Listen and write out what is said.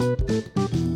Thank you.